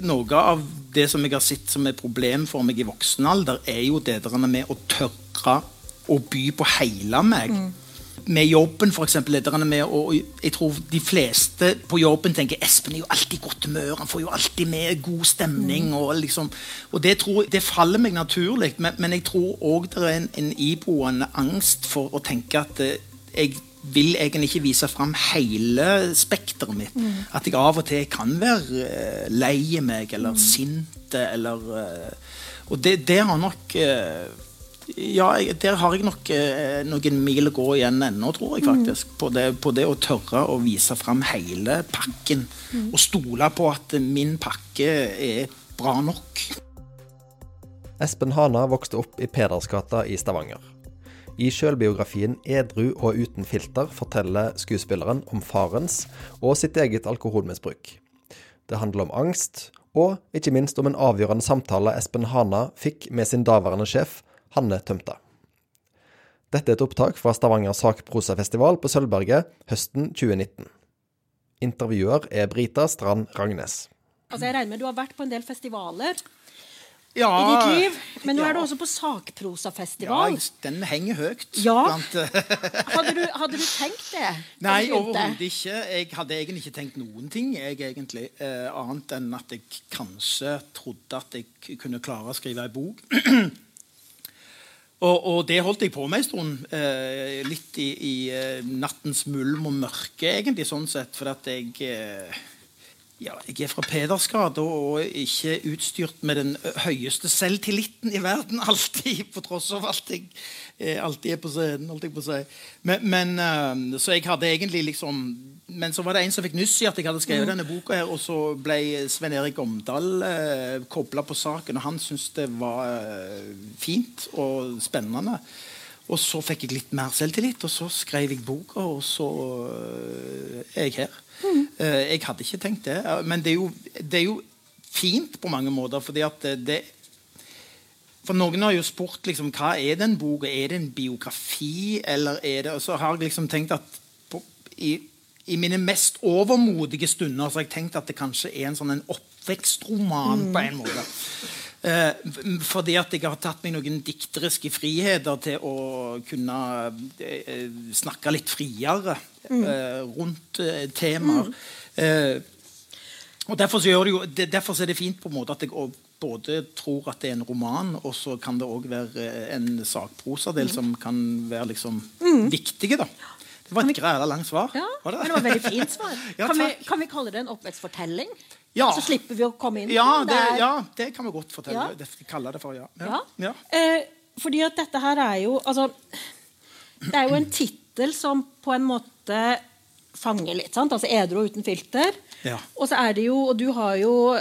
noe av det som jeg har sett som er problem for meg i voksen alder, er jo det der med å tørre å by på hele meg. Med jobben, eksempel, lederne med, og jeg tror de fleste på jobben tenker Espen er jo alltid i godt humør, han får jo alltid med god stemning. Og, liksom, og det, tror, det faller meg naturlig, men, men jeg tror òg det er en, en iboende angst for å tenke at eh, jeg vil egentlig ikke vise fram hele spekteret mitt. At jeg av og til kan være uh, lei meg eller sint eller uh, Og det, det har nok uh, ja, der har jeg nok noen mil å gå igjen ennå, tror jeg faktisk. På, det, på det å tørre å vise fram hele pakken. Og stole på at min pakke er bra nok. Espen Hana vokste opp i Pedersgata i Stavanger. I sjølbiografien 'Edru og uten filter' forteller skuespilleren om farens og sitt eget alkoholmisbruk. Det handler om angst, og ikke minst om en avgjørende samtale Espen Hana fikk med sin daværende sjef, Hanne Tømta. Dette er et opptak fra Stavanger sakprosafestival på Sølvberget høsten 2019. Intervjuer er Brita Strand Ragnes. Altså jeg regner med Du har vært på en del festivaler Ja, i ditt liv. Men nå ja. er du også på ja, den henger høyt. Ja. Eh, Hadde, du, hadde du tenkt det? Nei, overhodet ikke. Jeg hadde egentlig ikke tenkt noen ting, jeg, egentlig, eh, annet enn at jeg kanskje trodde at jeg kunne klare å skrive ei bok. og, og det holdt jeg på med en stund. Eh, litt i, i eh, nattens mulm og mørke, egentlig, sånn sett. For at jeg eh, ja, jeg er fra Pedersgata og ikke utstyrt med den høyeste selvtilliten i verden. Alltid, på tross av alt jeg eh, alltid er på scenen. Alltid på å. Men, men, eh, så jeg hadde egentlig liksom Men så var det en som fikk nyss i at jeg hadde skrevet denne boka, her, og så ble Sven Erik Omdal eh, kobla på saken, og han syntes det var eh, fint og spennende. Og så fikk jeg litt mer selvtillit, og så skrev jeg boka, og så er jeg her. Eh, jeg hadde ikke tenkt det, eh, men det er jo, det er jo fint på mange måter, fordi at det, det For noen har jo spurt liksom, hva er den boka. Er det en biografi, eller er det Og så har jeg liksom tenkt at på, i, i mine mest overmodige stunder så har jeg tenkt at det kanskje er en sånn en oppvekstroman på en måte. Eh, fordi at jeg har tatt meg noen dikteriske friheter til å kunne eh, snakke litt friere eh, rundt eh, temaer. Eh, og derfor, så gjør det jo, det, derfor er det fint på en måte at jeg både tror at det er en roman, og så kan det òg være en sakprosadel som kan være liksom viktige. da. Det var et græla langt svar. Ja, var men det var veldig fint svar. Ja, kan, vi, kan vi kalle det en oppvekstfortelling? Ja. Så slipper vi å komme inn Ja, det, ja, det kan vi godt fortelle. Ja. Det kalle det for, ja. Eh, fordi at dette her er jo Altså, det er jo en tittel som på en måte fanger litt. sant? Altså edru og uten filter. Ja. Og så er det jo Og du har jo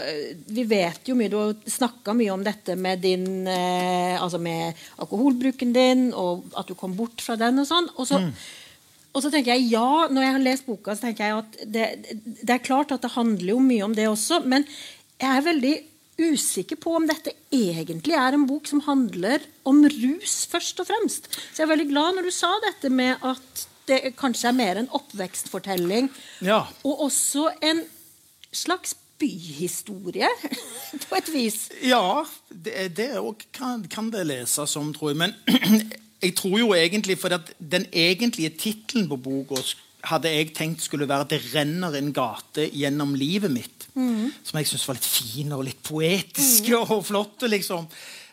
Vi vet jo mye Du har snakka mye om dette med din eh, Altså med alkoholbruken din, og at du kom bort fra den og sånn. Og så, og så tenker jeg ja, når jeg har lest boka, så tenker jeg at det, det er klart at det handler jo mye om det også, men jeg er veldig usikker på om dette egentlig er en bok som handler om rus, først og fremst. Så jeg er veldig glad når du sa dette med at det kanskje er mer en oppvekstfortelling, Ja. og også en slags byhistorie, på et vis. Ja, det, det kan, kan det leses som, tror jeg. Men jeg tror jo egentlig For at den egentlige tittelen på boka hadde jeg tenkt skulle være 'Det renner en gate gjennom livet mitt'. Som jeg syns var litt fin og litt poetisk og flott. liksom.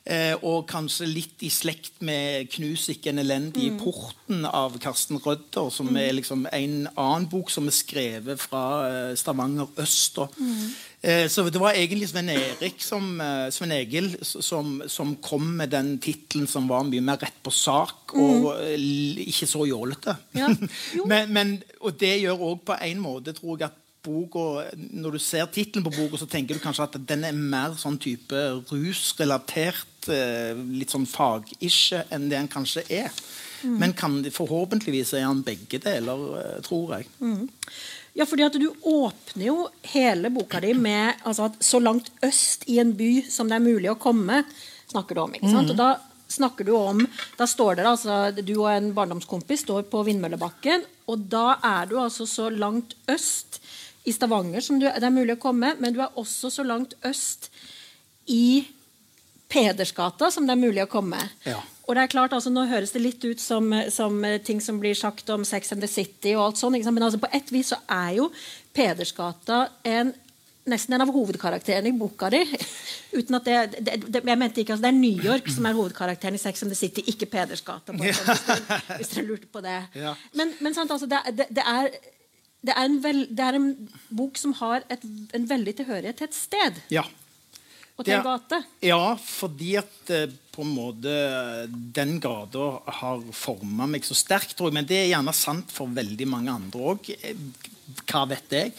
Eh, og kanskje litt i slekt med 'Knus ikke en elendig mm. porten' av Karsten Rødder, som er liksom en annen bok som er skrevet fra eh, Stavanger øst. Og, mm. så det var egentlig Sven Erik som, eh, Sven Egil som, som kom med den tittelen som var mye mer rett på sak og eh, ikke så jålete. Ja, men, men, og det gjør òg på en måte, tror jeg, at boka Når du ser tittelen på boka, så tenker du kanskje at den er mer sånn type rusrelatert, eh, litt sånn fagisje, enn det den kanskje er. Men kan, forhåpentligvis er han begge deler, eh, tror jeg. Ja, fordi at du åpner jo hele boka di med altså at så langt øst i en by som det er mulig å komme, snakker du om. ikke sant? Og da snakker du om, da står dere altså, Du og en barndomskompis står på Vindmøllebakken, og da er du altså så langt øst i Stavanger som du, det er mulig å komme, men du er også så langt øst i Pedersgata som det er mulig å komme. Ja. Og det er klart, altså Nå høres det litt ut som, som ting som blir sagt om Sex and the City, og alt sånt, men altså på et vis så er jo Pedersgata en nesten en av hovedkarakterene i boka di. Uten at det, det, det, jeg mente ikke, altså det er New York som er hovedkarakteren i Sex and the City, ikke Pedersgata. bare sånn, hvis, dere- lurte på det. Ja. Men, men sant, altså, det, det, det, er, det, er en vel, det er en bok som har et, en veldig tilhørighet til et sted Ja. og til en gate. Ja, fordi at eh, på en måte den gata har forma meg så sterkt, tror jeg. Men det er gjerne sant for veldig mange andre òg. Hva vet jeg?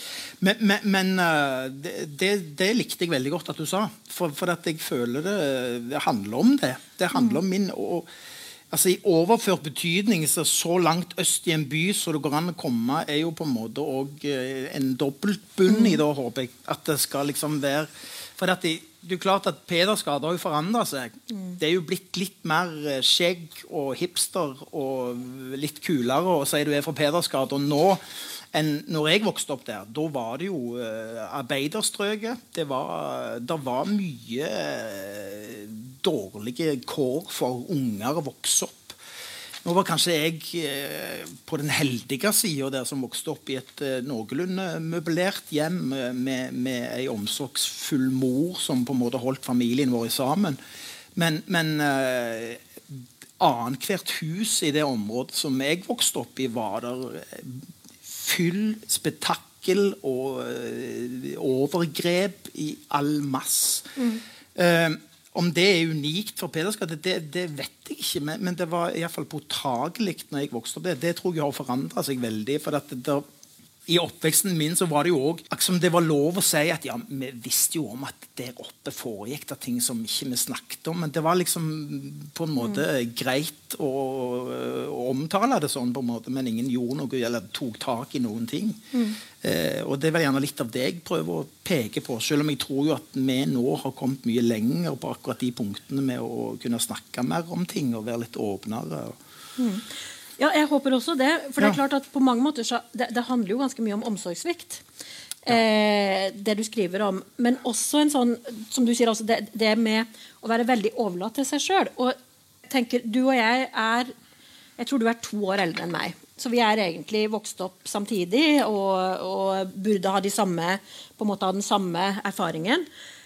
Men, men, men eh, det, det, det likte jeg veldig godt at du sa. For, for at jeg føler det, det handler om det. Det handler om min og, altså I overført betydning så, så langt øst i en by så det går an å komme, er jo på en måte òg en dobbeltbunn i det, håper jeg. At det skal liksom være For det, det er klart at Pedersgade har jo forandra seg. Det er jo blitt litt mer eh, skjegg og hipster og litt kulere å si du er fra Pedersgade. Og nå enn når jeg vokste opp der. Da var det jo eh, arbeiderstrøket. Det var, det var mye eh, dårlige kår for unger å vokse opp. Nå var kanskje jeg eh, på den heldige sida der som vokste opp i et noenlunde møblert hjem med, med ei omsorgsfull mor som på en måte holdt familien vår sammen. Men, men annethvert hus i det området som jeg vokste opp i, var der fyll, spetakkel og eh, overgrep i all masse. Eh, om det er unikt for Pedersgade, det, det vet jeg ikke. Men, men det var iallfall påtagelig når jeg vokste opp. Det, det tror jeg har forandra seg veldig. for at det, der- i oppveksten min så var det jo òg som det var lov å si at ja, vi visste jo om at der oppe foregikk det ting som ikke vi snakket om. Men det var liksom på en måte greit å, å omtale det sånn, på en måte, men ingen gjorde noe eller tok tak i noen ting. Eh, og det er vel gjerne litt av det jeg prøver å peke på. Selv om jeg tror jo at vi nå har kommet mye lenger på akkurat de punktene med å kunne snakke mer om ting og være litt åpnere. Ja, jeg håper også det. For det er klart at på mange måter så, det, det handler jo ganske mye om omsorgssvikt. Eh, det du skriver om. Men også en sånn, som du sier, altså det, det med å være veldig overlatt til seg sjøl. Og tenker, du og jeg er Jeg tror du er to år eldre enn meg. Så vi er egentlig vokst opp samtidig og, og burde ha de samme på en måte ha den samme erfaringen.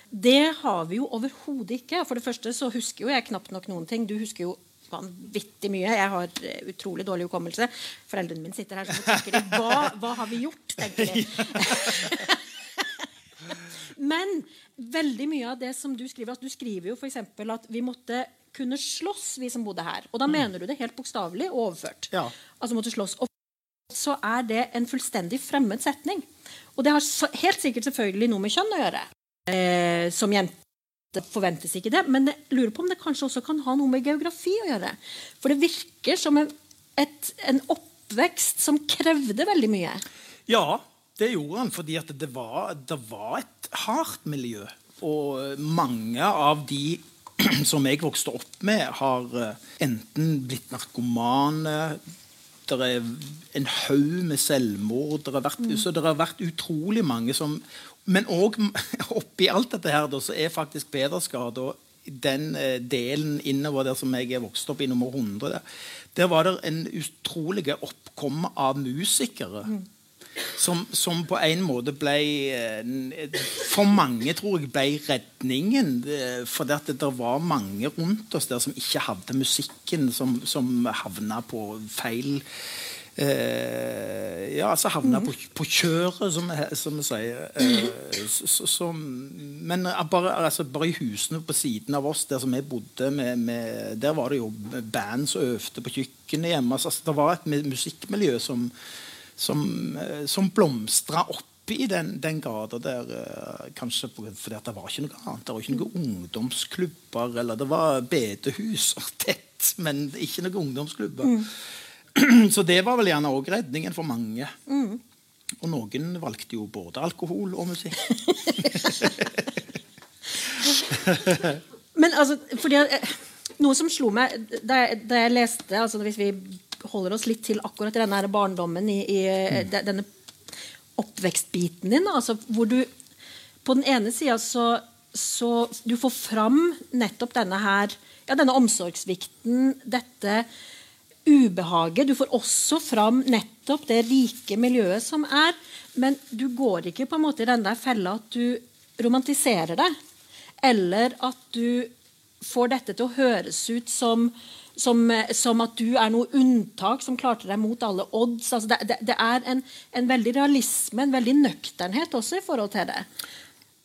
Det har vi jo overhodet ikke. For det første så husker jo jeg knapt nok noen ting. Du husker jo vanvittig mye. Jeg har eh, utrolig dårlig hukommelse. Foreldrene mine sitter her og tenker de, hva, hva har vi gjort? tenker de. Men veldig mye av det som du skriver altså Du skriver jo f.eks. at vi måtte kunne slåss, vi som bodde her. Og da mener du det helt bokstavelig og overført. Ja. Altså måtte slåss. Og så er det en fullstendig fremmed setning. Og det har helt sikkert selvfølgelig noe med kjønn å gjøre. Eh, som jente forventes ikke det. Men jeg lurer på om det kanskje også kan ha noe med geografi å gjøre. For det virker som en, et, en oppvekst som krevde veldig mye. Ja, det gjorde han fordi det var, det var et hardt miljø. Og mange av de som jeg vokste opp med, har eh, enten blitt narkomane Det er en haug med selvmord. Det har, vært, så det har vært utrolig mange som Men òg oppi alt dette her, så er faktisk Pedersgade den eh, delen innover der som jeg er vokst opp i, nummer 100, der, der var det en utrolig oppkomme av musikere. Som, som på en måte ble eh, For mange, tror jeg, ble redningen. eh, For det, at det var mange rundt oss der som ikke hadde musikken, som, som havna på feil eh, Ja, altså havna på, på kjøret, som, som vi sier. Eh, så, så, men bare, altså, bare i husene på siden av oss, der som vi bodde, med, med, der var det jo band som øvde på kjøkkenet hjemme. Altså, det var et musikkmiljø som som, eh, som blomstra opp i den, den gata der. eh, Kanskje fordi det var ikke noe annet. Det var ikke noen ungdomsklubber. eller Det var bedehus og tett, men ikke noen ungdomsklubber. Så det var vel gjerne òg redningen for mange. Og noen valgte jo både alkohol og musikk. Men altså, fordi eh, Noe som slo meg da jeg, da jeg leste altså Hvis vi holder oss litt til akkurat denne her barndommen i, i mm. de- denne oppvekstbiten din. Altså hvor du på den ene sida så, så du får fram nettopp denne her ja, denne omsorgssvikten, dette ubehaget. Du får også fram nettopp det rike miljøet som er. Men du går ikke på en måte i den der fella at du romantiserer det. Eller at du får dette til å høres ut som, som, som at du er noe unntak som klarte deg mot alle odds. Altså det, det, det, er en, en veldig realisme, en veldig nøkternhet også i forhold til det.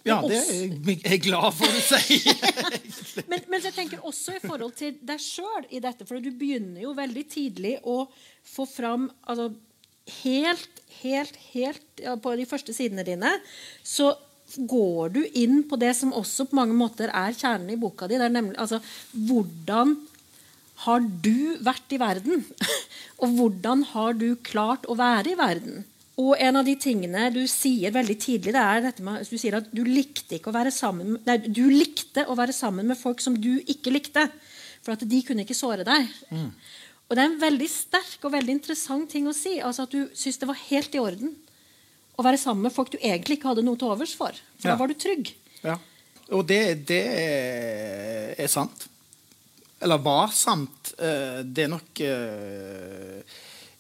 Ja, det er jeg glad for å si. men, men, jeg tenker også i forhold til deg sjøl i dette, for du begynner jo veldig tidlig å få fram altså, Helt, helt, helt ja, på de første sidene dine så går du inn på det som også på mange måter er kjernen i boka di. Det er nemlig altså, hvordan har du vært i verden? Og hvordan har du klart å være i verden? Og en av de tingene du sier veldig tidlig, det er dette med, du sier at du likte, ikke å være sammen, nei, du likte å være sammen med folk som du ikke likte. For at de kunne ikke såre deg. Mm. Og det er en veldig sterk og veldig interessant ting å si. altså At du syns det var helt i orden å være sammen med folk du egentlig ikke hadde noe til overs for. For ja. da var du trygg. Ja. Og det, det er sant. Eller var sant. Eh, det er nok eh,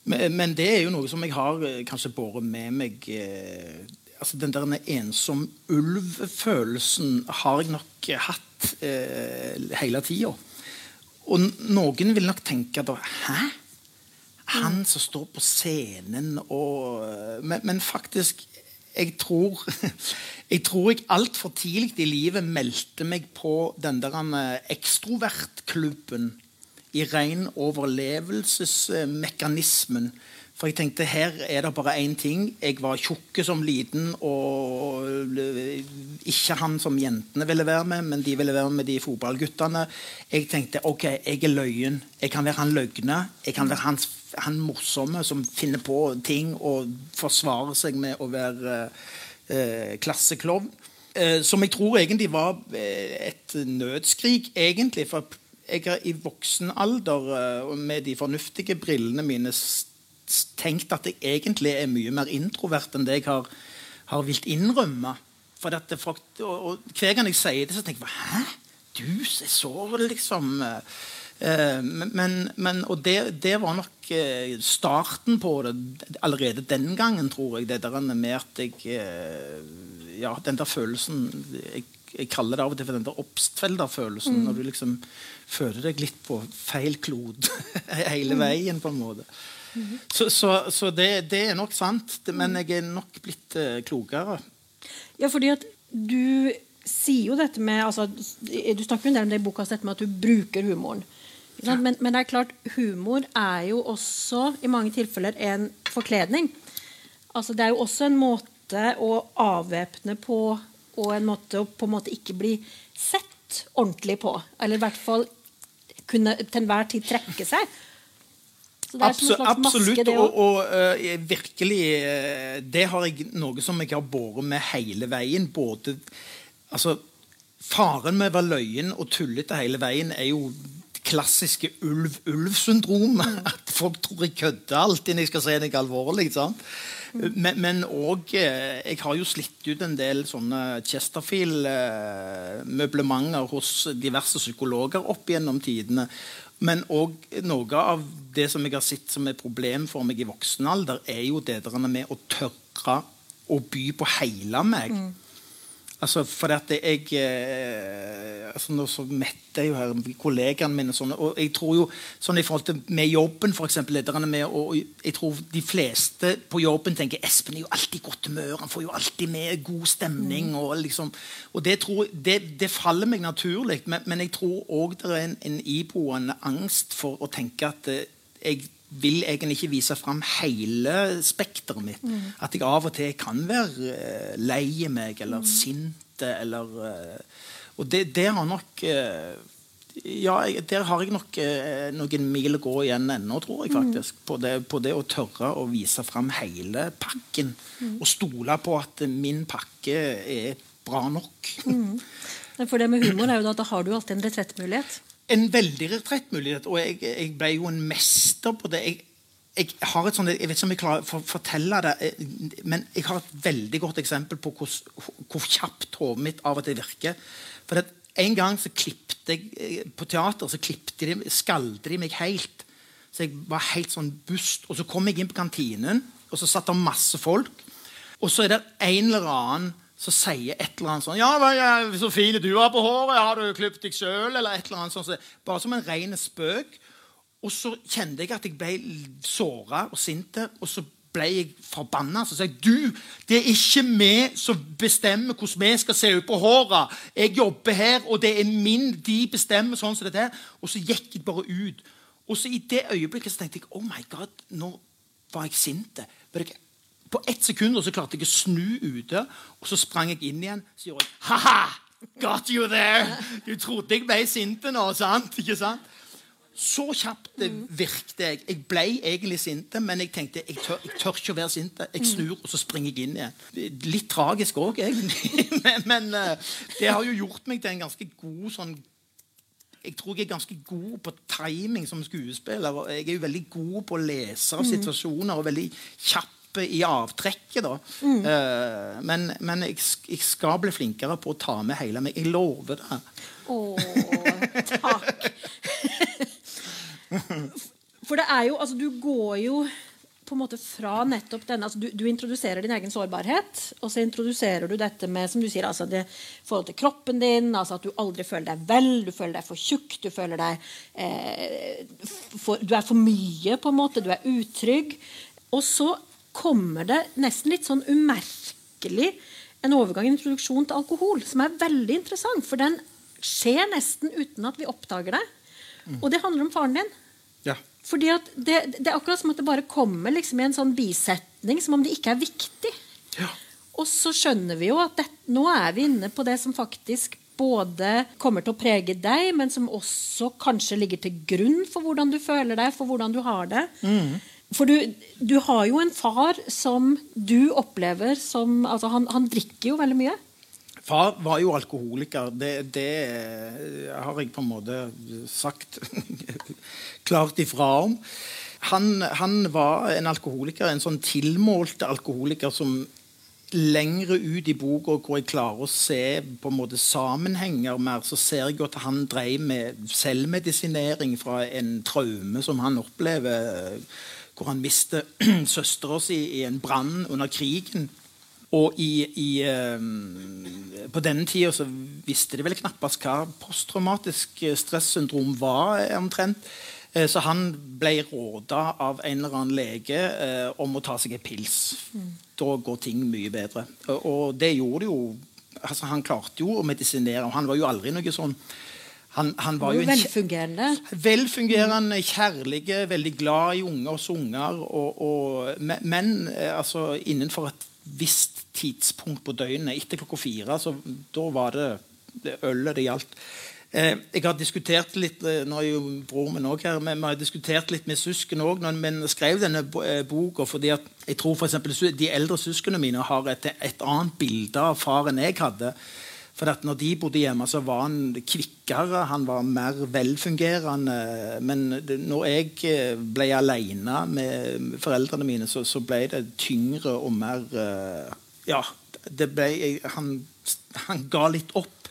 men, men, det er jo noe som jeg har eh, kanskje båret med meg eh, altså Den der ensom ulv-følelsen har jeg nok hatt eh, hele tida. Og noen vil nok tenke da Hæ? Han som står på scenen og eh, Men, men faktisk jeg tror jeg tror jeg altfor tidlig i livet meldte meg på den der ekstrovertklubben i ren overlevelsesmekanismen. For jeg tenkte her er det bare én ting. Jeg var tjukk som liten og ikke han som jentene ville være med, men de ville være med de fotballguttene. Jeg tenkte ok, jeg er løyen. Jeg kan være han løgne. Jeg kan være han, han morsomme som finner på ting og forsvarer seg med å være eh, klasseklovn. Eh, som jeg tror egentlig var eh, et nødskrik, egentlig. for jeg har i voksen alder eh, med de fornuftige brillene mine tenkt at jeg egentlig er mye mer introvert enn det jeg har, har vilt innrømme. For det, og, og, Hver gang jeg sier det, så tenker jeg Hæ? Du er så liksom eh, men, men, Og det, det, var nok eh, starten på det allerede den gangen, tror jeg. Det der med at jeg Ja, den der følelsen jeg, jeg kaller det av og til for den der Obstfelder-følelsen. Mm. Når du liksom føler deg litt på feil klode hele mm. veien, på en måte. Mm. Så, så, så det, det, er nok sant, men jeg er nok blitt uh, klokere. Ja, fordi at du sier jo dette med altså, Du snakker jo en del om det i boka dette med at du bruker humoren. Ja. Men, men, det er klart, humor er jo også i mange tilfeller en forkledning. Altså, det er jo også en måte å avvæpne på, og en måte å på en måte ikke bli sett ordentlig på. Eller i hvert fall kunne til enhver tid trekke seg. Absolutt. Maske, og, og uh, virkelig uh, Det har jeg noe som jeg har båret med hele veien. Både altså, Faren med å være løyen og tullete hele veien er jo klassiske ulv-ulv-syndromet. At folk tror jeg kødder alltid når jeg skal si noe alvorlig. sant? Men òg eh, Jeg har jo slitt ut en del sånne Chesterfield-møblementer hos diverse psykologer opp gjennom tidene. Men òg noe av det som jeg har sett som er problem for meg i voksen alder, er jo det der med å tørre å by på hele meg. Mm. Altså, for at jeg eh, altså Nå så mette jeg jo her kollegaene mine sånn, og jeg tror jo sånn i forhold til med jobben, for eksempel, med, og jeg tror de fleste på jobben tenker Espen er jo alltid godt humør, han får jo alltid med god stemning. Og, liksom, og det, tror, det, det, faller meg naturlig, men, men jeg tror òg det er en, en iboende angst for å tenke at eh, jeg vil egentlig ikke vise fram hele spekteret mitt. Mm. At jeg av og til kan være uh, lei meg eller mm. sint eller uh, Og det, det, har nok Ja, der har jeg nok noen mil å gå igjen ennå, tror jeg faktisk. Mm. På, det, på, det, å tørre å vise fram hele pakken. Mm. Og stole på at min pakke er bra nok. Mm. For det med humor er jo at da har du alltid en retrettmulighet en veldig retrettmulighet. Og jeg, jeg, ble jo en mester på det. Jeg, jeg har et sånt, jeg vet ikke om jeg klarer å fortelle det, eh, men jeg har et veldig godt eksempel på hvor, hvor kjapt hodet mitt av og til virker. For En gang så klippte jeg eh, på teater så de, skalde de meg helt. Så jeg var helt sånn bust. Og så kom jeg inn på kantinen, og så satt det masse folk. Og så er det en eller annen som sier et eller annet sånn ja, 'Så fin du er på håret. Har du klippet deg sjøl?' Eller et eller annet sånt. Bare som en ren spøk. Og så kjente jeg at jeg ble såra og sint, og så ble jeg forbanna. Så sa jeg du, det er ikke vi som bestemmer hvordan vi skal se ut på håret. Jeg jobber her, og det er min. De bestemmer sånn som det er. Og så gikk jeg bare ut. Og så i det øyeblikket så tenkte jeg oh my god, nå var jeg sint. På ett sekund og så klarte jeg å snu ute, og så sprang jeg inn igjen. Så gjorde jeg ha-ha! Got you there! Du trodde jeg ble sint nå, sant? Ikke sant? Så kjapt det virket jeg. Jeg ble egentlig sint, men jeg tenkte jeg tør, jeg tør, ikke å være sint. Jeg snur, og så springer jeg inn igjen. Litt tragisk òg, egentlig. men, men, eh, det har jo gjort meg til en ganske god sånn jeg tror jeg er ganske god på timing som skuespiller. Jeg er jo veldig god på å lese mm. situasjoner og veldig kjapp i avtrekket. da. Mm. Uh, men, men jeg, jeg, skal bli flinkere på å ta med hele meg. Jeg lover det. Å, takk. For det er jo Altså, du går jo på en måte fra nettopp denne altså du, du, introduserer din egen sårbarhet, og så introduserer du dette med som du sier, altså det forhold til kroppen din, altså at du aldri føler deg vel, du føler deg for tjukk, du føler deg eh, for, Du er for mye, på en måte, du er utrygg. Og så kommer det nesten litt sånn umerkelig en overgang, i introduksjon til alkohol, som er veldig interessant. For den skjer nesten uten at vi oppdager det. Mm. Og det handler om faren din. Ja. Fordi det, det, er akkurat som at det bare kommer liksom i en sånn bisetning, som om det ikke er viktig. Ja. Og så skjønner vi jo at det, nå er vi inne på det som faktisk både kommer til å prege deg, men som også kanskje ligger til grunn for hvordan du føler deg, for hvordan du har det. Mm. For du, du, har jo en far som du opplever som altså han, han drikker jo veldig mye. Far var jo alkoholiker. Det, det, har jeg på en måte sagt klart ifra om. Han, han, var en alkoholiker, en sånn tilmålt alkoholiker som lengre ut i boka hvor jeg klarer å se på en måte sammenhenger mer, så ser jeg at han drev med selvmedisinering fra en traume som han opplever, hvor han mister søstera si i en brann under krigen. Og i, i, uh, på denne tida så visste de vel knappest hva posttraumatisk stressyndrom var. omtrent. Uh, så han ble råda av en eller annen lege eh, om å ta seg en pils. Mm. Da går ting mye bedre. og det gjorde jo altså Han klarte jo å medisinere. og Han var jo aldri noe sånn han, han var jo velfungerende. Velfungerende, kjærlig, veldig glad i ungers unger. Og, og, men altså, innenfor et visst tidspunkt på døgnet. Etter klokka fire. så Da var det, det ølet det gjaldt. Eh, jeg har diskutert litt eh, nå er jo bror min også her, men vi har diskutert litt med søsken òg når vi skrev denne eh, boka. fordi at jeg tror for eksempel, De eldre søsknene mine har et, et annet bilde av far enn jeg hadde. For at når de bodde hjemme, så var han kvikkere, han var mer velfungerende. Men når jeg eh, ble alene med foreldrene mine, så, så ble det tyngre og mer eh, Ja, ble, han, han, ga litt opp.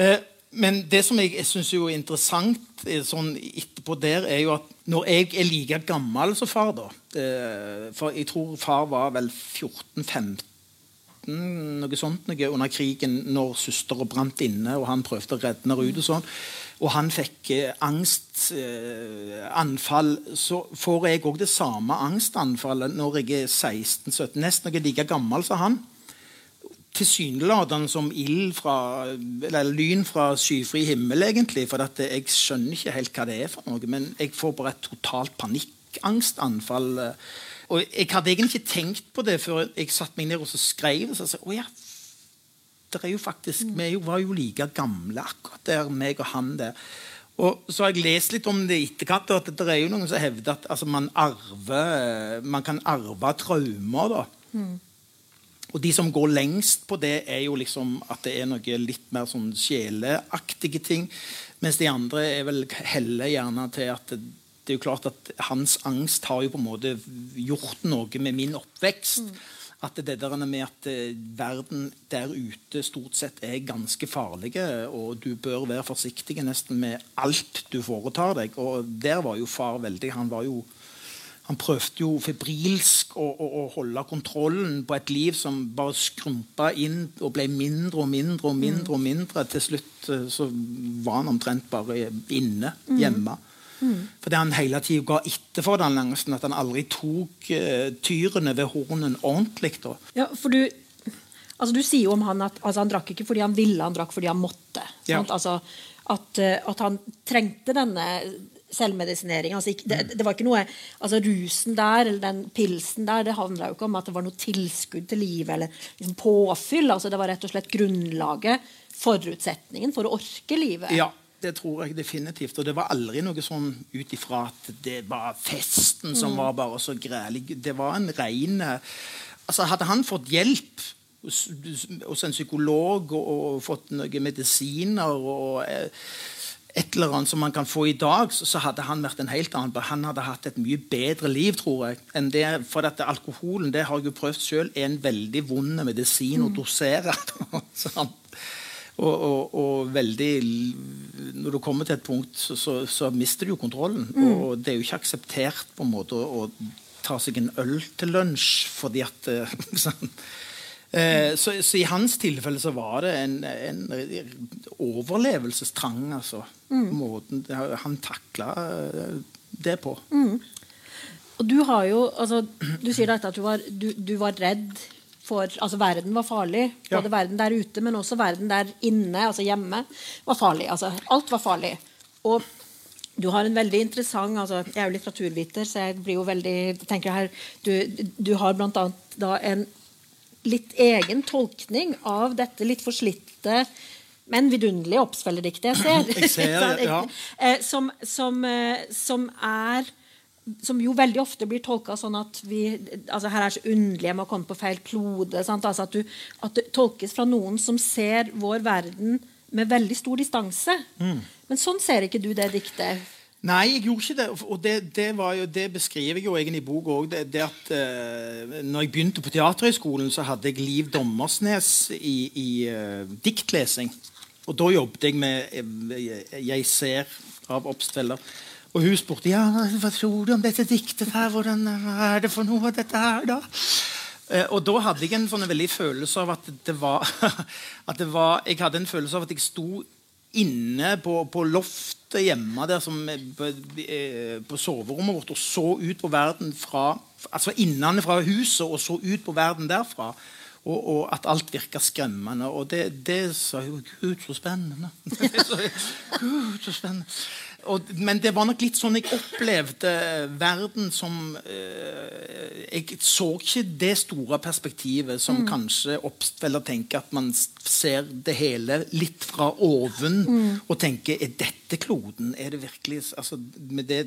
Eh, men det som jeg, syns er interessant sånn etterpå der, er jo at når jeg er like gammel som far, da For jeg tror far var vel 14-15 noe sånt noe under krigen når søstera brant inne, og han prøvde å redde henne ut. Og sånn, og han fikk eh, angstanfall. Eh, så får jeg òg det samme angstanfallet når jeg er 16-17, nesten noe like gammel som han. Tilsynelatende som ild fra, eller lyn fra skyfri himmel, egentlig. For jeg skjønner ikke helt hva det er for noe. Men jeg får bare et totalt panikkangstanfall. Eh, og Jeg hadde egentlig ikke tenkt på det før jeg satte meg ned og så skrev. Så jeg sa, å ja, det er jo faktisk, Vi var jo like gamle akkurat der, meg og han der. Og så har jeg lest litt om det i etterkant. at Det er jo noen som hevder at altså, man, arver, man kan arve traumer. da. Mm. Og de som går lengst på det, er jo liksom at det er noe litt mer sånn sjeleaktige ting. Mens de andre er vel heller gjerne til at det, er jo klart at hans angst har jo på en måte gjort noe med min oppvekst. At det der med at eh, verden der ute stort sett er ganske farlig, og du bør være forsiktig nesten med alt du foretar deg. Og der var jo far veldig Han var jo han prøvde jo febrilsk å, å, å, holde kontrollen på et liv som bare skrumpa inn og ble mindre og mindre og mindre. og mindre. Til slutt eh, så var han omtrent bare inne hjemme. Mm. Mm. Fordi han hele tida ga etter for den angsten. At han aldri tok uh, tyrene ved hornen ordentlig. Da. Ja, for du, altså, du sier jo om han at altså, han drakk ikke fordi han ville, han drakk fordi han måtte. Ja. Altså, at, uh, at, han trengte denne selvmedisinering. Altså, det, det, var ikke noe, altså Rusen der eller den pilsen der det handla jo ikke om at det var noe tilskudd til livet eller liksom påfyll. altså Det var rett og slett grunnlaget, forutsetningen for å orke livet. Ja, det tror jeg definitivt. Og det var aldri noe sånn ut ifra at det var festen som mm. var bare så grælig. Det var en rein altså Hadde han fått hjelp hos en psykolog og, og fått noen medisiner og eh, et eller annet som man kan få i dag, så, så, hadde han vært en helt annen. Han hadde hatt et mye bedre liv, tror jeg. enn det, For dette alkoholen det har jeg jo prøvd selv, er en veldig vond medisin å mm. dosere. så han og, og, og, veldig Når du kommer til et punkt, så, så, så mister du jo kontrollen. Mm. Og det er jo ikke akseptert på en måte å, å ta seg en øl til lunsj fordi at sånn. eh, så, så, i hans tilfelle så var det en, en overlevelsestrang, altså. Mm. Måten han takla eh, det på. Mm. Og du har jo altså, Du sier dette at du var, du, du var redd for altså Verden var farlig. Både ja. verden der ute, men også verden der inne, altså hjemme, var farlig. Altså, alt var farlig. Og du har en veldig interessant altså, Jeg er jo litteraturviter, så jeg blir jo veldig tenker her, Du, du har bl.a. da en litt egen tolkning av dette litt forslitte men vidunderlige oppspillerdiktet jeg ser. jeg ser ja. Eh, som, som, eh, som er som jo veldig ofte blir tolka sånn at vi altså Her er så underlige med å komme på feil klode. Altså at, du, at, det tolkes fra noen som ser vår verden med veldig stor distanse. Mm. Men sånn ser ikke du det diktet. Nei, jeg gjorde ikke det. Og det, det, jo, det beskriver jeg jo egentlig i boka òg. Det, det, at uh, når jeg begynte på Teaterhøgskolen, så hadde jeg Liv Dommersnes i, i uh, diktlesing. Og da jobbet jeg med uh, 'Jeg ser' av Obstfeller. Og hun spurte ja, hva tror du om dette diktet. her, Hvordan er det for noe av dette her, da? Eh, og da hadde jeg en sånn veldig følelse av at det var, at det var Jeg hadde en følelse av at jeg sto inne på, på loftet hjemme der som, eh, på, eh, på, soverommet vårt og så ut på verden fra altså innenfra huset og så ut på verden derfra. Og, og at alt virka skremmende. Og det, det sa jo Gud, så spennende. Gud, så spennende og, men det var nok litt sånn jeg opplevde verden som eh, Jeg så ikke det store perspektivet som mm. kanskje oppstiller tenker at man ser det hele litt fra oven mm. og tenker Er dette kloden? Er det virkelig altså, med det,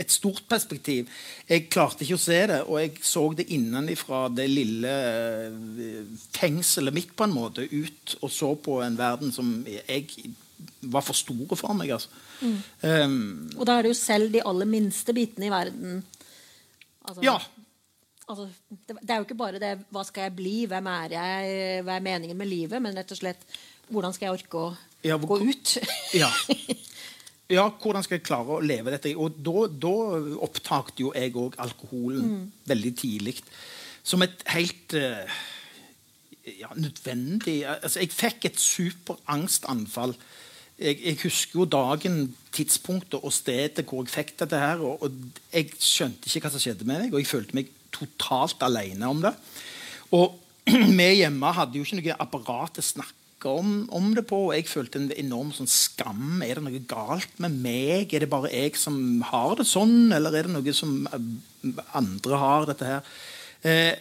et stort perspektiv. Jeg klarte ikke å se det, og jeg så det innenfra det lille eh, fengselet mitt, på en måte, ut og så på en verden som jeg var for store for meg. altså. Mm. Um, og da er det jo selv de aller minste bitene i verden altså, ja. Altså, det, det, er jo ikke bare det 'hva skal jeg bli', 'hvem er jeg', 'hva er meningen med livet', men rett og slett 'hvordan skal jeg orke å ja, hvor, gå ut'? ja. ja. hvordan skal jeg klare å leve dette? Og da, da opptakte jo jeg òg alkoholen mm. veldig tidlig. Som et helt uh, ja, nødvendig altså, Jeg fikk et superangstanfall jeg, jeg, husker jo dagen, tidspunktet og stedet hvor jeg fikk dette her. Og, og, jeg skjønte ikke hva som skjedde med meg, og jeg følte meg totalt alene om det. Og vi hjemme hadde jo ikke noe apparat å snakke om, om, det på. og Jeg følte en enorm sånn skam. Er det noe galt med meg? Er det bare jeg som har det sånn, eller er det noe som eh, andre har, dette her? Eh,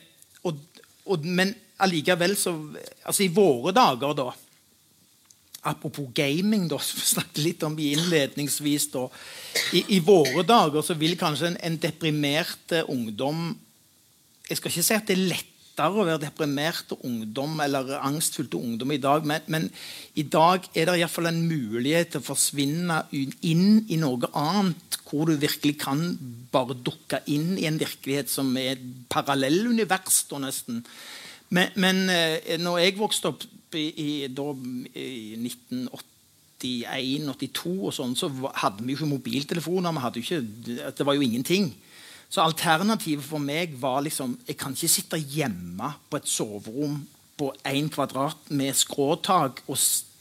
og, og, men allikevel så Altså, i våre dager, da Apropos gaming, da, som vi snakket litt om innledningsvis. Da. I, I, våre dager så vil kanskje en, en deprimert ungdom Jeg skal ikke si at det er lettere å være deprimert ungdom eller angstfylte ungdom i dag, men, men i dag er det iallfall en mulighet til å forsvinne inn i noe annet, hvor du virkelig kan bare dukke inn i en virkelighet som er et parallellunivers, nesten. Men, men eh, når jeg vokste opp i, i, da, i 1980 81-82 og sånn, så hadde vi jo ikke mobiltelefoner. Ikke, det var jo ingenting. Så alternativet for meg var liksom Jeg kan ikke sitte hjemme på et soverom på én kvadrat med skråtak og,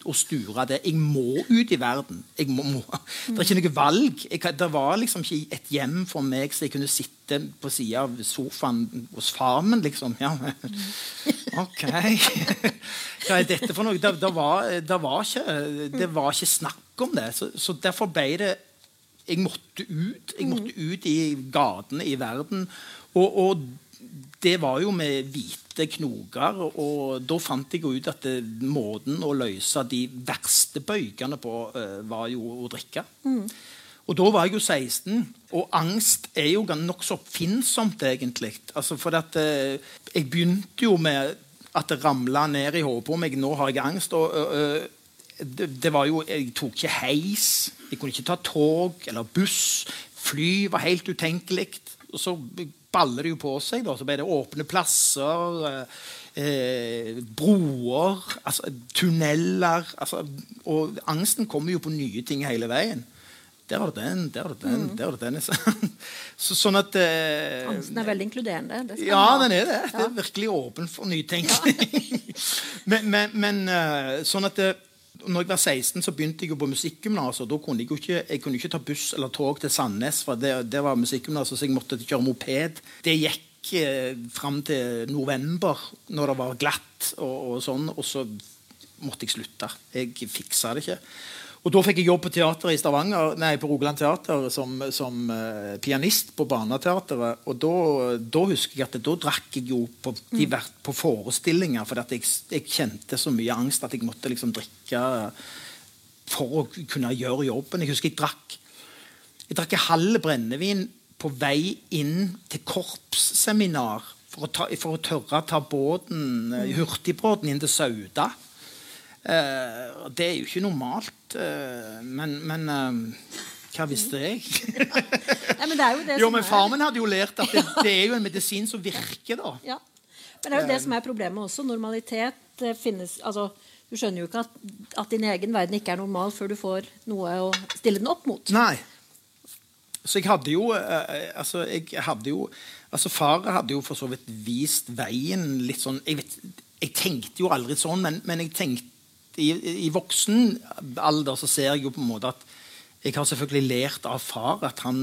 og sture det. Jeg må ut i verden. Må, må. Det er ikke noe valg. Jeg, det var liksom ikke et hjem for meg så jeg kunne sitte på sida av sofaen hos far min, liksom. Ja. OK. Hva er dette for noe? Det, det, var, det, var, ikke, det var ikke snakk om det. Så, så derfor ble det jeg måtte ut. Jeg måtte ut i gatene i verden. Og, og, det var jo med hvite knoker. Og da fant jeg ut at det, måten å løse de verste bøygene på, uh, var jo å drikke. Mm. Og da var jeg jo 16, og angst er jo nokså oppfinnsomt, egentlig. Altså, for at, uh, jeg begynte jo med at det ramla ned i hodet på meg. Nå har jeg angst. og uh, det, det, var jo Jeg tok ikke heis. Jeg kunne ikke ta tog eller buss. Fly var helt utenkelig. Og så baller det jo på seg. Da. Så ble det åpne plasser. Eh, eh, broer. Altså, tunneler. Altså, og angsten kommer jo på nye ting hele veien. Der var det den, der var det den, mm. der var det den. Så, sånn at eh, Angsten er veldig inkluderende. ja, den er det. Det er virkelig åpen for nytenkning. Ja. men, men, men, eh, sånn at eh, når jeg var 16, så begynte jeg jo på musikkgymnas. Da kunne jeg jo ikke, jeg kunne ikke ta buss eller tog til Sandnes, for det, det var musikkgymnaset, så jeg måtte kjøre moped. Det gikk eh, fram til november, når det var glatt, og, og, sånn, og så måtte jeg slutte. Jeg fiksa det ikke. Og Da fikk jeg jobb på teateret i Stavanger, nei, på Rogaland Teater som, som uh, pianist på Barneteateret. Og da, da, husker jeg at da drakk jeg jo på, de, mm. på forestillinger for jeg, jeg, kjente så mye angst at jeg måtte liksom drikke for å kunne gjøre jobben. Jeg husker jeg drakk jeg drakk en halv brennevin på vei inn til korpsseminar for å, ta, for å tørre å ta båten, mm. hurtigbåten inn til Sauda. Uh, det er jo ikke normalt, uh, men, men uh, hva visste jeg? Nei, men det er jo det jo, men Far min hadde jo lært at det, det, er jo en medisin som virker. da. Ja. Men det er jo det som er problemet også. Normalitet finnes altså, Du skjønner jo ikke at, at, din egen verden ikke er normal før du får noe å stille den opp mot. Nei. Så jeg hadde jo altså, jeg hadde jo altså Far hadde jo for så vidt vist veien litt sånn Jeg, vet, jeg tenkte jo aldri sånn, men, men jeg tenkte i, i, voksen alder så ser jeg jo på en måte at jeg har selvfølgelig lært av far at han,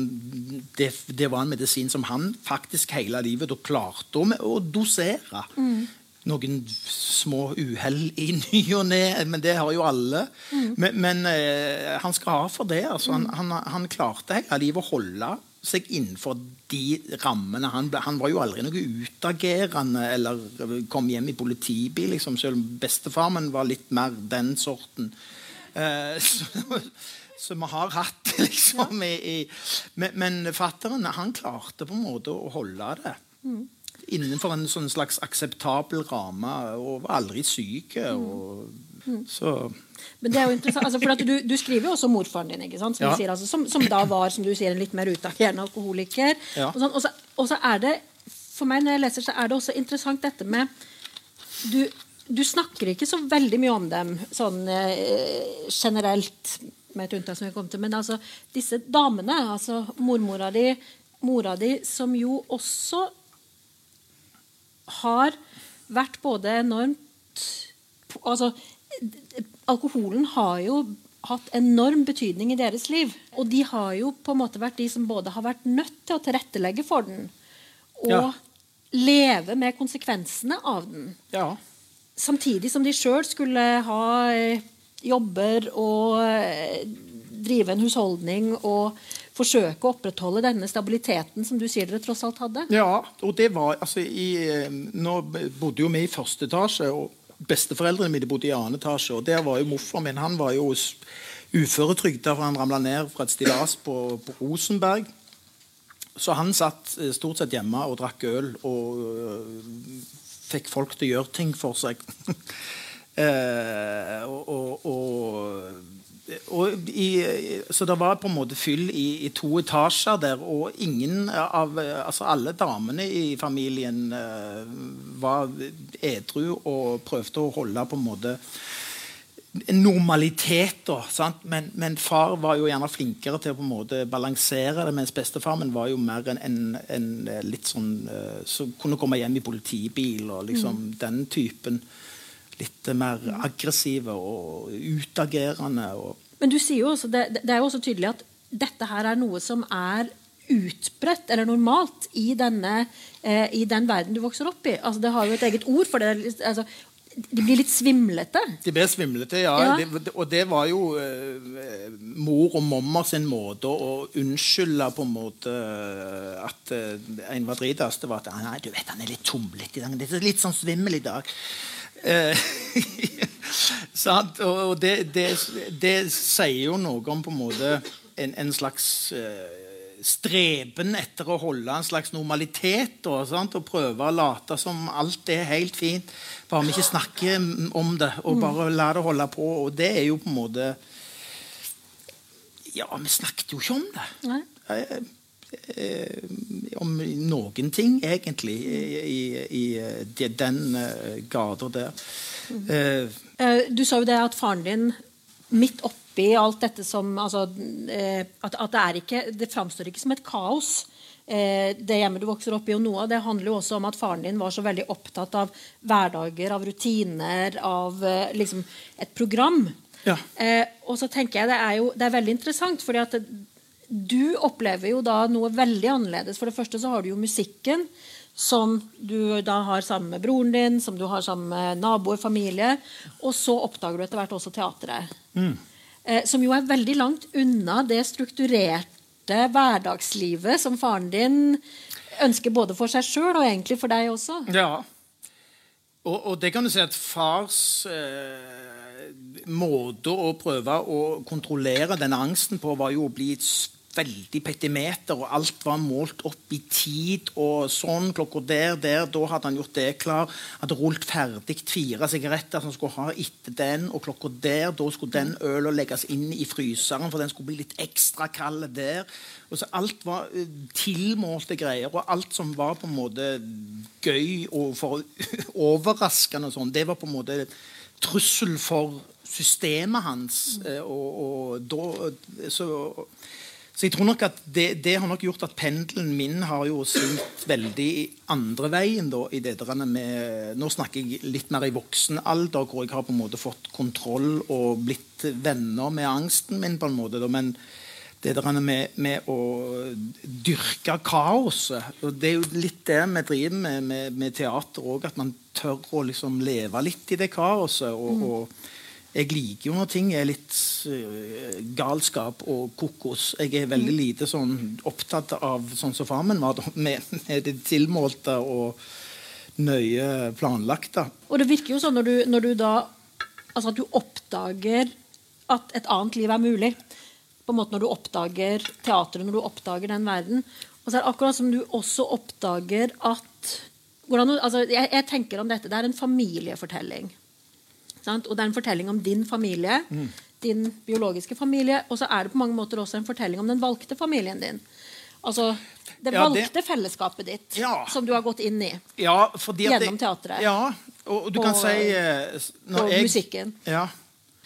det, det, var en medisin som han faktisk hele livet da klarte å, å dosere. Mm. Noen små uhell i ny og ne, men det har jo alle. Mm. Men, men eh, han skal ha for det. Altså, han, han, han klarte hele livet å holde seg innenfor de rammene. Han, han, var jo aldri noe utagerende eller kom hjem i politibil, liksom, selv bestefar min var litt mer den sorten. Uh, så, så, vi har hatt liksom. I, i, men, men fatteren han klarte på en måte å holde det. Mm. Innenfor en sånn slags akseptabel ramme, og var aldri syk. Og, mm. Så men det er jo interessant, altså, for du, du, skriver jo også morfaren din? Som, ja. sier, altså, som, som, da var som du sier, en litt mer utagerende alkoholiker. Ja. Og, sånn, og, så, og, så, er det For meg når jeg leser, så er det også interessant dette med Du, du snakker ikke så veldig mye om dem sånn eh, generelt, med et unntak som jeg kom til, men altså disse damene, altså mormora di, mora di, som jo også har vært både enormt altså alkoholen har jo hatt enorm betydning i deres liv. Og de har jo på en måte vært de som både har vært nødt til å tilrettelegge for den, og ja. leve med konsekvensene av den. Ja. Samtidig som de sjøl skulle ha eh, jobber og eh, drive en husholdning og forsøke å opprettholde denne stabiliteten som du sier dere tross alt hadde? Ja, og det var altså i, eh, Nå bodde jo vi i første etasje. og Besteforeldrene mine bodde i annen etasje. og der var jo Morfar min han var jo uføretrygda for han ramla ned fra et stillas på, på, Rosenberg. Så han satt eh, stort sett hjemme og drakk øl og øh, fikk folk til å gjøre ting for seg. eh, og, og, og, i, så det var på en måte fyll i, i, to etasjer der, og ingen av Altså alle damene i familien uh, var edru og prøvde å holde på en måte normalitet. Da, men, men, far var jo gjerne flinkere til å på en måte balansere det, mens bestefaren var jo mer en, en, en litt sånn uh, Som kunne komme hjem i politibil og liksom mm. den typen. Litt mer aggressive og utagerende. Og men du sier jo også, det, det er jo også tydelig at dette her er noe som er utbredt eller normalt i, denne, eh, i den verden du vokser opp i. Altså, det har jo et eget ord for det. Altså, de blir litt svimlete? De ble svimlete, ja. ja. Det, og det var jo eh, mor og mamma sin måte å unnskylde på en måte uh, at eh, en var dritast Det var at nei, du vet, han er litt tumlete i dag. Det er litt sånn svimmel i dag. sant? Og det, det, det, sier jo noe om på en måte en, en slags streben etter å holde en slags normalitet og, og prøve å late som alt er helt fint. Bare vi ikke snakker om det, og bare la det holde på. Og det er jo på en måte Ja, vi snakket jo ikke om det. Nei. Eh, eh, om noen ting, egentlig, i, i, i den uh, gata der. Uh, du sa jo det at faren din midt oppi alt dette som altså, eh, at, at, det er ikke Det framstår ikke som et kaos. Eh, det hjemmet du vokser opp i, og noe av det handler jo også om at faren din var så veldig opptatt av hverdager, av rutiner, av eh, liksom et program. Ja. og så tenker jeg det er jo det er veldig interessant, fordi at du opplever jo da noe veldig annerledes. For det første så har du jo musikken som du da har sammen med broren din, som du har sammen med naboer, familie. Og så oppdager du etter hvert også teatret. Mm eh, som jo er veldig langt unna det strukturerte hverdagslivet som faren din ønsker både for seg sjøl og egentlig for deg også. Ja. Og, og det kan du si at fars eh, måte å prøve å kontrollere denne angsten på, var jo å bli et veldig petimeter, og alt var målt opp i tid. og sånn, Klokka der, der, da hadde han gjort det klar. Hadde rullet ferdig fire sigaretter som skulle ha etter den. Og klokka der, da skulle den øla legges inn i fryseren, for den skulle bli litt ekstra kald der. Og så Alt var uh, tilmålte greier, og alt som var på en måte gøy og for overraskende, og sånn, det var på en måte trussel for systemet hans. Uh, og, og da, så så jeg tror nok at det, det, har nok gjort at pendelen min har jo svingt veldig andre veien. da, i det med, Nå snakker jeg litt mer i voksen alder, hvor jeg har på en måte fått kontroll og blitt venner med angsten min. på en måte, da, Men det der med, med å dyrke kaoset og Det er jo litt det vi driver med med, med teater òg, at man tør å liksom leve litt i det kaoset. og, og jeg liker jo når ting er litt uh, galskap og kokos. Jeg er veldig mm. lite sånn opptatt av sånn som far min var, med, med, det tilmålte og nøye planlagte. Og det virker jo sånn når du, når du da Altså at du oppdager at et annet liv er mulig. På en måte Når du oppdager teatret, når du oppdager den verden. Og så er det akkurat som du også oppdager at hvordan, altså jeg, jeg tenker om dette, Det er en familiefortelling. Sant? Og det er en fortelling om din familie, mm. din biologiske familie, og så er det på mange måter også en fortelling om den valgte familien din. Altså det ja, valgte det, fellesskapet ditt ja. som du har gått inn i ja, gjennom teatret. Ja, og, du og, kan si når Og jeg, musikken. Ja.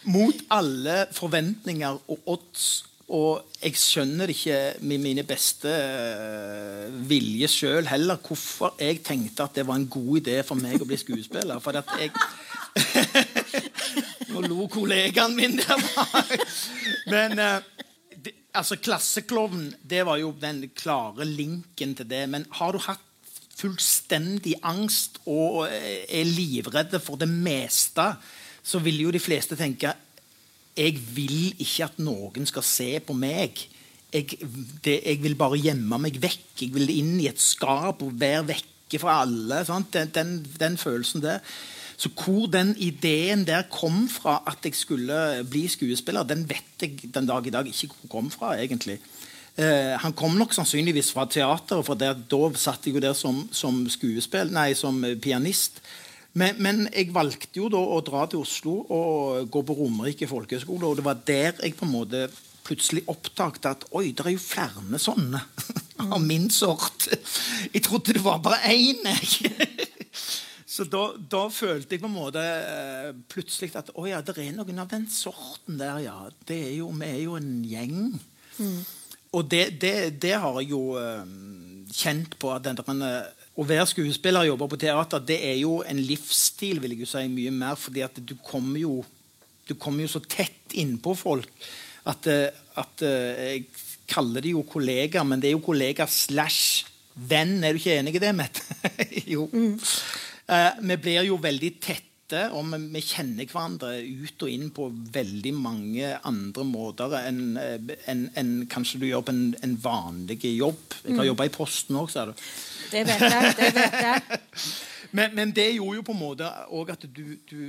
Mot alle forventninger og odds og jeg skjønner ikke med mine beste uh, vilje sjøl heller hvorfor jeg tenkte at det var en god idé for meg å bli skuespiller. For at jeg Nå lo kollegaen min der. Men uh, det, altså, Klasseklovn det var jo den klare linken til det. Men har du hatt fullstendig angst og eh, er livredde for det meste, så vil jo de fleste tenke jeg vil ikke at noen skal se på meg. Jeg, det, jeg vil bare gjemme meg vekk. Jeg vil inn i et skap og være vekke fra alle. Den, den, den, følelsen der. Så hvor den ideen der kom fra, at jeg skulle bli skuespiller, den vet jeg den dag i dag ikke hvor kom fra. egentlig. Eh, han kom nok sannsynligvis fra teateret, for der, da satt jeg jo der som, som nei, som pianist. Men, men, jeg valgte jo da å dra til Oslo og gå på Romerike folkehøgskole. Og det var der jeg på en måte plutselig oppdaget at oi, det er jo flere sånne av min sort. Jeg trodde det var bare én, jeg. Så da, da, følte jeg på en måte eh, plutselig at å ja, det er noen av den sorten der, ja. Det er jo, vi er jo en gjeng. Mm. Og det, det, det, har jeg jo uh, kjent på. at den, Å være skuespiller og jobbe på teater det er jo en livsstil, vil jeg jo si, mye mer. fordi at du kommer jo, du kommer jo så tett innpå folk at, eh, at uh, Jeg kaller de jo kollegaer, men det er jo kollegaer slash venn. Er du ikke enig i det, Mette? jo. Mm. Uh, vi blir jo veldig tette, og vi, vi, kjenner hverandre ut og inn på veldig mange andre måter enn en, en, kanskje du gjør på en, en vanlig jobb. Jeg har mm. jobba i Posten òg, sa du. Det vet jeg. det vet jeg. men, men, det gjorde jo på en måte òg at du, du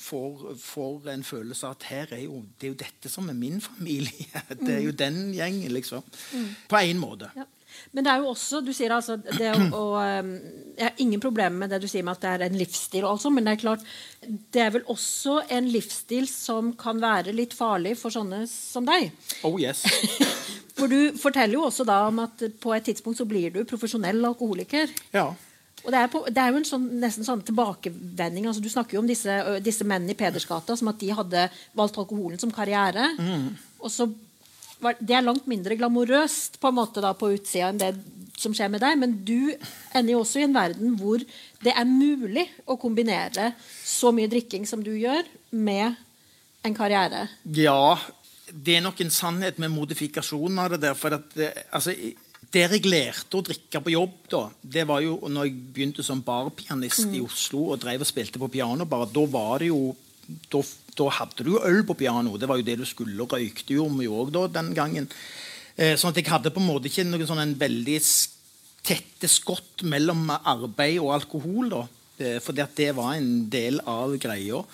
får, får, en følelse av at her er jo, det er jo dette som er min familie. Det er jo mm. den gjengen, liksom. Mm. På én måte. Ja. Men det er jo også Du sier altså det å, å Jeg har ingen problemer med det du sier med at det er en livsstil, også, men det er klart det er vel også en livsstil som kan være litt farlig for sånne som deg. Oh yes. for du forteller jo også da om at på et tidspunkt så blir du profesjonell alkoholiker. Ja. Og det er, på, det er jo en sånn, nesten sånn tilbakevending. altså Du snakker jo om disse, disse mennene i Pedersgata som at de hadde valgt alkoholen som karriere. Mm. Og så det er langt mindre glamorøst på en måte da på utsida enn det som skjer med deg. Men du ender jo også i en verden hvor det er mulig å kombinere så mye drikking som du gjør, med en karriere. Ja, det er nok en sannhet med modifikasjonen av det der. for at det, altså, det jeg lærte å drikke på jobb, da, det var jo når jeg begynte som barpianist mm. i Oslo og drev og spilte på pianobar. Da var det jo da, da, hadde du jo øl på piano. Det var jo det du skulle. Og røykte jo vi òg den gangen. Eh, sånn at jeg hadde på en måte ikke noen sånn en veldig tette skott mellom arbeid og alkohol. da. Eh, at det var en del av greia.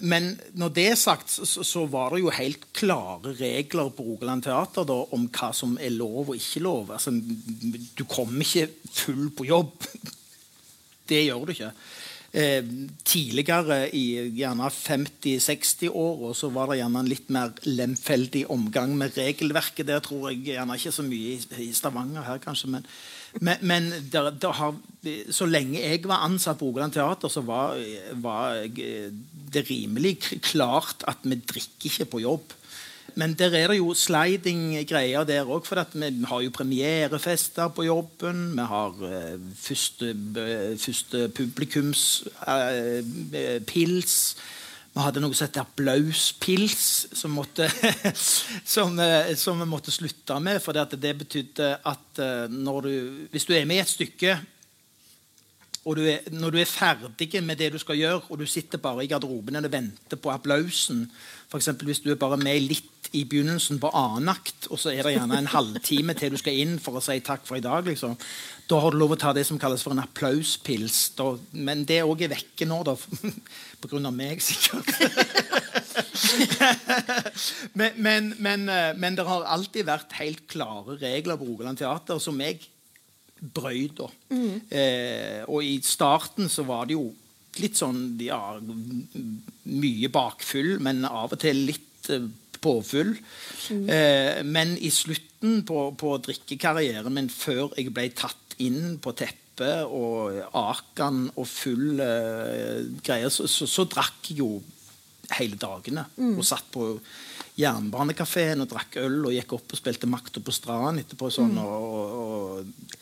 Men når det er sagt, så, så, var det jo helt klare regler på Rogaland Teater da, om hva som er lov og ikke lov. Altså, du kommer ikke full på jobb. Det gjør du ikke. Eh, tidligere, i gjerne 50-60-åra, så var det gjerne en litt mer lemfeldig omgang med regelverket. Det tror jeg gjerne ikke så mye i, i Stavanger her, kanskje. Men, men, men der, der har, så lenge jeg var ansatt på Rogaland Teater, så var, var det rimelig klart at vi drikker ikke på jobb. Men der er det jo sliding-greier der òg. For vi har jo premierefester på jobben. Vi har uh, første, uh, første publikumspils. Uh, vi hadde noe som het applauspils, som, måtte, som, som, vi måtte slutte med. For det betydde at du, hvis du er med i et stykke og du er, når du er ferdig med det du skal gjøre, og du sitter bare i garderoben og venter på applausen F.eks. hvis du er bare med litt i begynnelsen på annen akt, og så er det gjerne en halvtime til du skal inn for å si takk for i dag, liksom. da har du lov å ta det som kalles for en applauspils. Da, men det òg er vekke nå, da. På grunn av meg, sikkert. men, men, men, eh, men, det har alltid vært helt klare regler på Rogaland Teater som jeg brøyd. Mm. Eh, og i starten så var det jo litt sånn ja, mye bakfull, men av og til litt eh, påfull. Mm. Eh, men i slutten på, på drikkekarrieren min, før jeg ble tatt inn på teppet og Akan og full eh, greier, så, så, så, drakk jeg jo hele dagene. Mm. Og satt på Jernbanekafeen og drakk øl og gikk opp og spilte Makta på Strand etterpå. Sånn, mm. og, og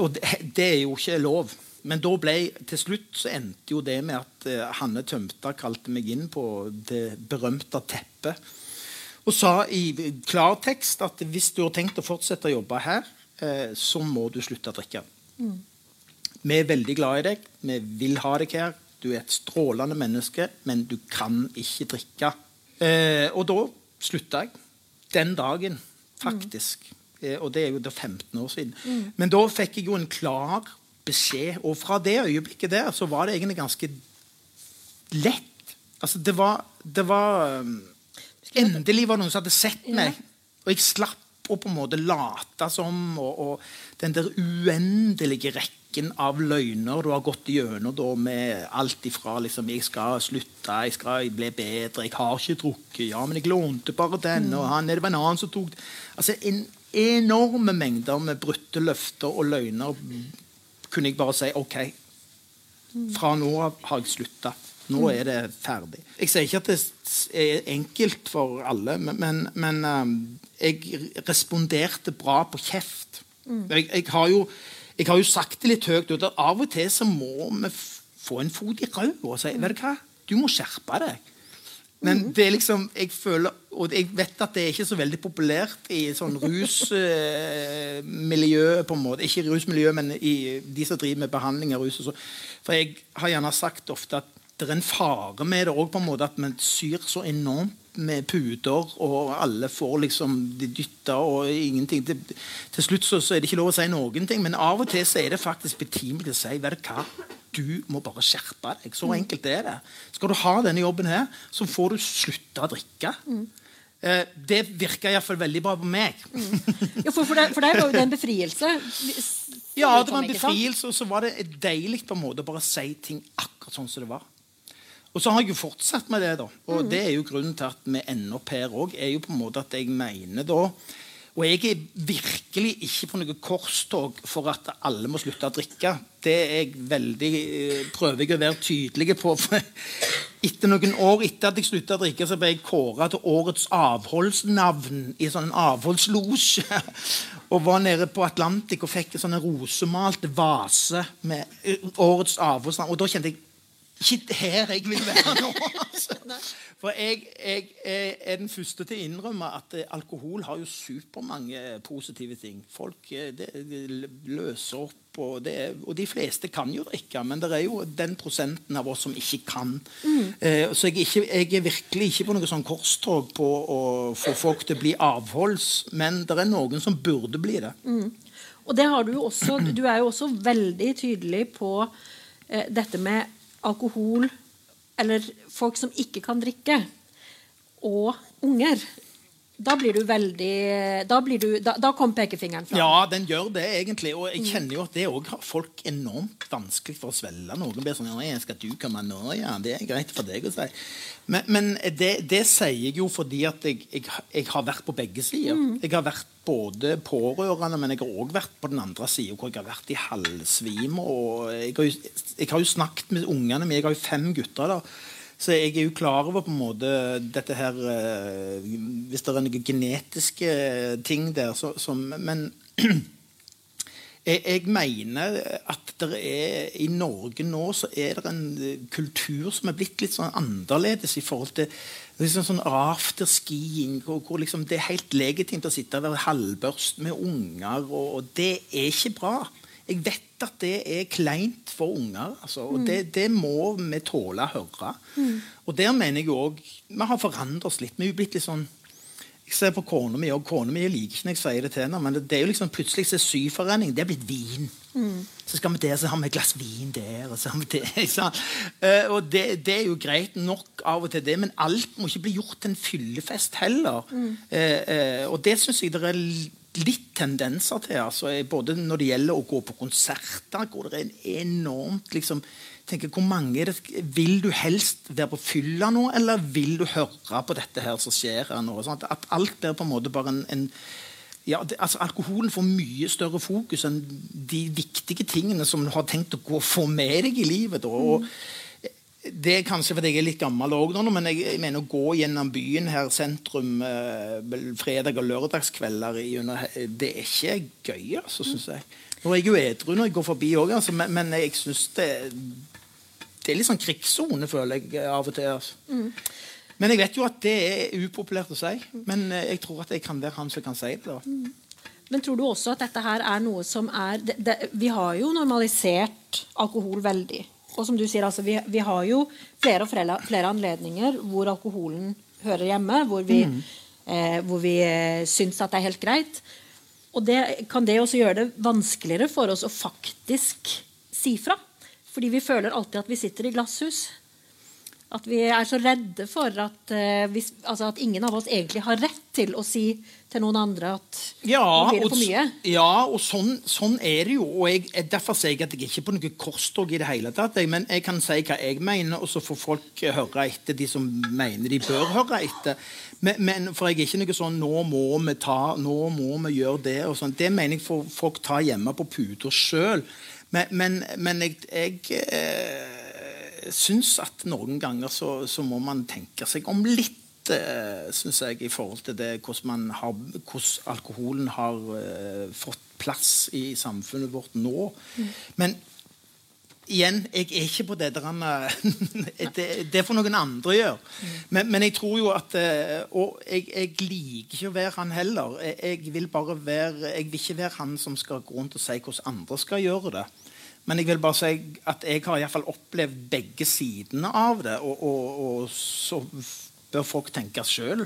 og det, det, er jo ikke lov. Men da ble, til slutt så endte jo det med at eh, Hanne Tømta kalte meg inn på det berømte teppet. Og sa i klartekst at hvis du har tenkt å fortsette å jobbe her, eh, så må du slutte å drikke. Mm. Vi er veldig glad i deg. Vi vil ha deg her. Du er et strålende menneske, men du kan ikke drikke. Eh, og da slutta jeg. Den dagen, faktisk. Mm. Eh, og det er jo da 15 år siden. Mm. Men da fikk jeg jo en klar beskjed, og fra det øyeblikket der så var det egentlig ganske lett. Altså, det var, det var um, Endelig var det noen som hadde sett meg, og jeg slapp å på en måte late som, og, og den der uendelige rekken av løgner du har gått gjennom da, med alt ifra liksom, 'Jeg skal slutte, jeg skal bli bedre, jeg har ikke drukket', 'Ja, men jeg lånte bare den', og han, det var en annen som tok Altså, en enorme mengder med brutte løfter og løgner kunne jeg bare si OK. Fra nå av har jeg slutta. Nå er det ferdig. Jeg sier ikke at det er enkelt for alle, men, men, men um, jeg responderte bra på kjeft. Jeg, jeg, har jo, jeg, har jo, sagt det litt høyt ut at av og til så må vi få en fot i ræva og si vet du hva, du må skjerpe deg. Men det er liksom, jeg føler, og jeg vet at det er ikke så veldig populært i sånn rusmiljø, eh, på en måte. Ikke rusmiljø, men i de som driver med behandling av rus. For jeg har gjerne sagt ofte at det er en fare med det òg, at man syr så enormt med puter, og alle får liksom de dytta og ingenting. Til, til slutt så, så, er det ikke lov å si noen ting, men av og til så er det faktisk betimelig å si vet du hva, du må bare skjerpe deg. Så enkelt er det. Skal du ha denne jobben her, så får du slutte å drikke. Mm. Eh, det virka iallfall veldig bra på meg. Mm. Ja, for, for, deg, for deg var jo det en befrielse? Ja, det var en befrielse, og så var det deilig på en måte å bare si ting akkurat sånn som det var. Og så har jeg jo fortsatt med det, da. Og mm. det er jo grunnen til at vi ender opp her òg. Er jo på en måte at jeg mener da Og jeg er virkelig ikke på noe korstog for at alle må slutte å drikke. Det er jeg veldig, eh, prøver jeg å være tydelig på. For etter noen år etter at jeg slutta å drikke, så ble jeg kåra til årets avholdsnavn i sånn avholdslosje. Og var nede på Atlantic og fikk en sånn rosemalt vase med eh, årets avholdsnavn. Og da kjente jeg ikke her jeg vil være nå. Altså. For jeg, jeg, er den første til å innrømme at eh, alkohol har jo supermange positive ting. Folk eh, det, det løser opp, og, det, og, de fleste kan jo drikke, men det er jo den prosenten av oss som ikke kan. Mm. Eh, så jeg er, ikke, jeg er, virkelig ikke på noe sånn korstog på å få folk til å bli avholds, men det er noen som burde bli det. Mm. Og det har du jo også. Du er jo også veldig tydelig på eh, dette med alkohol eller folk som ikke kan drikke, og unger, da blir du veldig Da, blir du, da, da kom pekefingeren fram. Ja, den gjør det, egentlig. Og jeg kjenner jo at det òg har folk enormt vanskelig for å svelge. Noen blir sånn ja, 'Skal du komme nå?' Ja, det er greit for deg å si. Men, men det, det, sier jeg jo fordi at jeg, jeg, jeg har vært på begge sider. Mm. Jeg har vært både pårørende, men jeg har òg vært på den andre sida, hvor jeg har vært i halvsvime. Jeg, jeg, har jo snakket med ungene mine, jeg har jo fem gutter. da, så jeg er jo klar over på en måte dette her uh, Hvis det er noen genetiske ting der, så, som Men jeg, jeg, mener at det er i Norge nå så er det en kultur som er blitt litt sånn annerledes i forhold til liksom sånn afterskiing, hvor, hvor liksom det er helt legitimt å sitte og være halvbørst med unger, og, og det er ikke bra. Jeg vet at det er kleint for unger, altså, og mm. det, det, må vi tåle å høre. Mm. Og der mener jeg òg Vi har forandret oss litt. Vi er blitt litt sånn jeg ser på kona mi, og kona mi liker ikke når jeg sier det til henne, men det, det er jo liksom plutselig så syforening det er blitt vin. Mm. Så skal vi der, så har vi et glass vin der, og så har vi det. Uh, og det, det, er jo greit nok av og til, det, men alt må ikke bli gjort til en fyllefest heller. Mm. Uh, uh, og det syns jeg det er litt tendenser til. Altså, både når det gjelder å gå på konserter, hvor det er enormt liksom, tenker, hvor mange det, Vil du helst være på fylla nå, eller vil du høre på dette her som skjer her nå? Sånn at, at, alt blir på en måte bare en, en ja, det, altså, Alkoholen får mye større fokus enn de viktige tingene som du har tenkt å gå få med deg i livet. Da. Og, mm det er kanskje fordi jeg er litt gammel òg men jeg, mener å gå gjennom byen her, sentrum, eh, fredag- og lørdagskvelder Det er ikke gøy, altså, syns jeg. Nå er jeg jo edru når jeg går forbi òg, altså, men, men, jeg syns det, det er litt sånn krigssone, føler jeg av og til. Altså. Mm. Men jeg vet jo at det er upopulært å si. Men eh, jeg tror at jeg kan være han som kan si det. da. Mm. Men tror du også at dette her er noe som er det, det, Vi har jo normalisert alkohol veldig. Og som du sier, altså, vi, vi har jo flere og flere, flere, anledninger hvor alkoholen hører hjemme, hvor vi, mm. eh, hvor vi eh, syns at det er helt greit. Og det, kan det også gjøre det vanskeligere for oss å faktisk si fra? Fordi vi føler alltid at vi sitter i glasshus. At vi er så redde for at, uh, hvis, altså at ingen av oss egentlig har rett til å si til noen andre at Ja, nå blir det for mye. ja, og sånn, sånn er det jo. Og jeg, derfor sier jeg at jeg ikke er på noe korstog i det hele tatt. Jeg, men jeg kan si hva jeg mener, og så får folk høre etter, de som mener de bør høre etter. Men, men For jeg er ikke noe sånn 'nå må vi ta, nå må vi gjøre det' og sånn. Det mener jeg får folk ta hjemme på puta sjøl. Men, men, men jeg, jeg eh, syns at noen ganger så, så må man tenke seg om litt eh, synes jeg, i forhold til det, hvordan, man har, hvordan alkoholen har eh, fått plass i samfunnet vårt nå. Men igjen, jeg er ikke på det der han, det, det får noen andre gjøre. Men, men jeg tror jo at eh, Og jeg, jeg liker ikke å være han heller. Jeg, jeg vil bare være Jeg vil ikke være han som skal gå rundt og si hvordan andre skal gjøre det. Men jeg vil bare si at jeg har i hvert fall opplevd begge sidene av det. Og, og, og så bør folk tenke sjøl.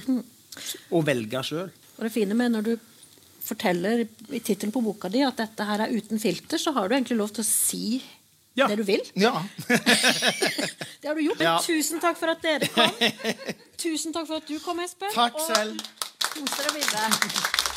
Og velge sjøl. Og det fine med når du forteller i tittelen på boka di at dette her er uten filter, så har du egentlig lov til å si det du vil. Ja. Det har du gjort. Ja. Tusen takk for at dere kom. Tusen takk for at du kom, Espen. Takk selv. Og kos dere videre.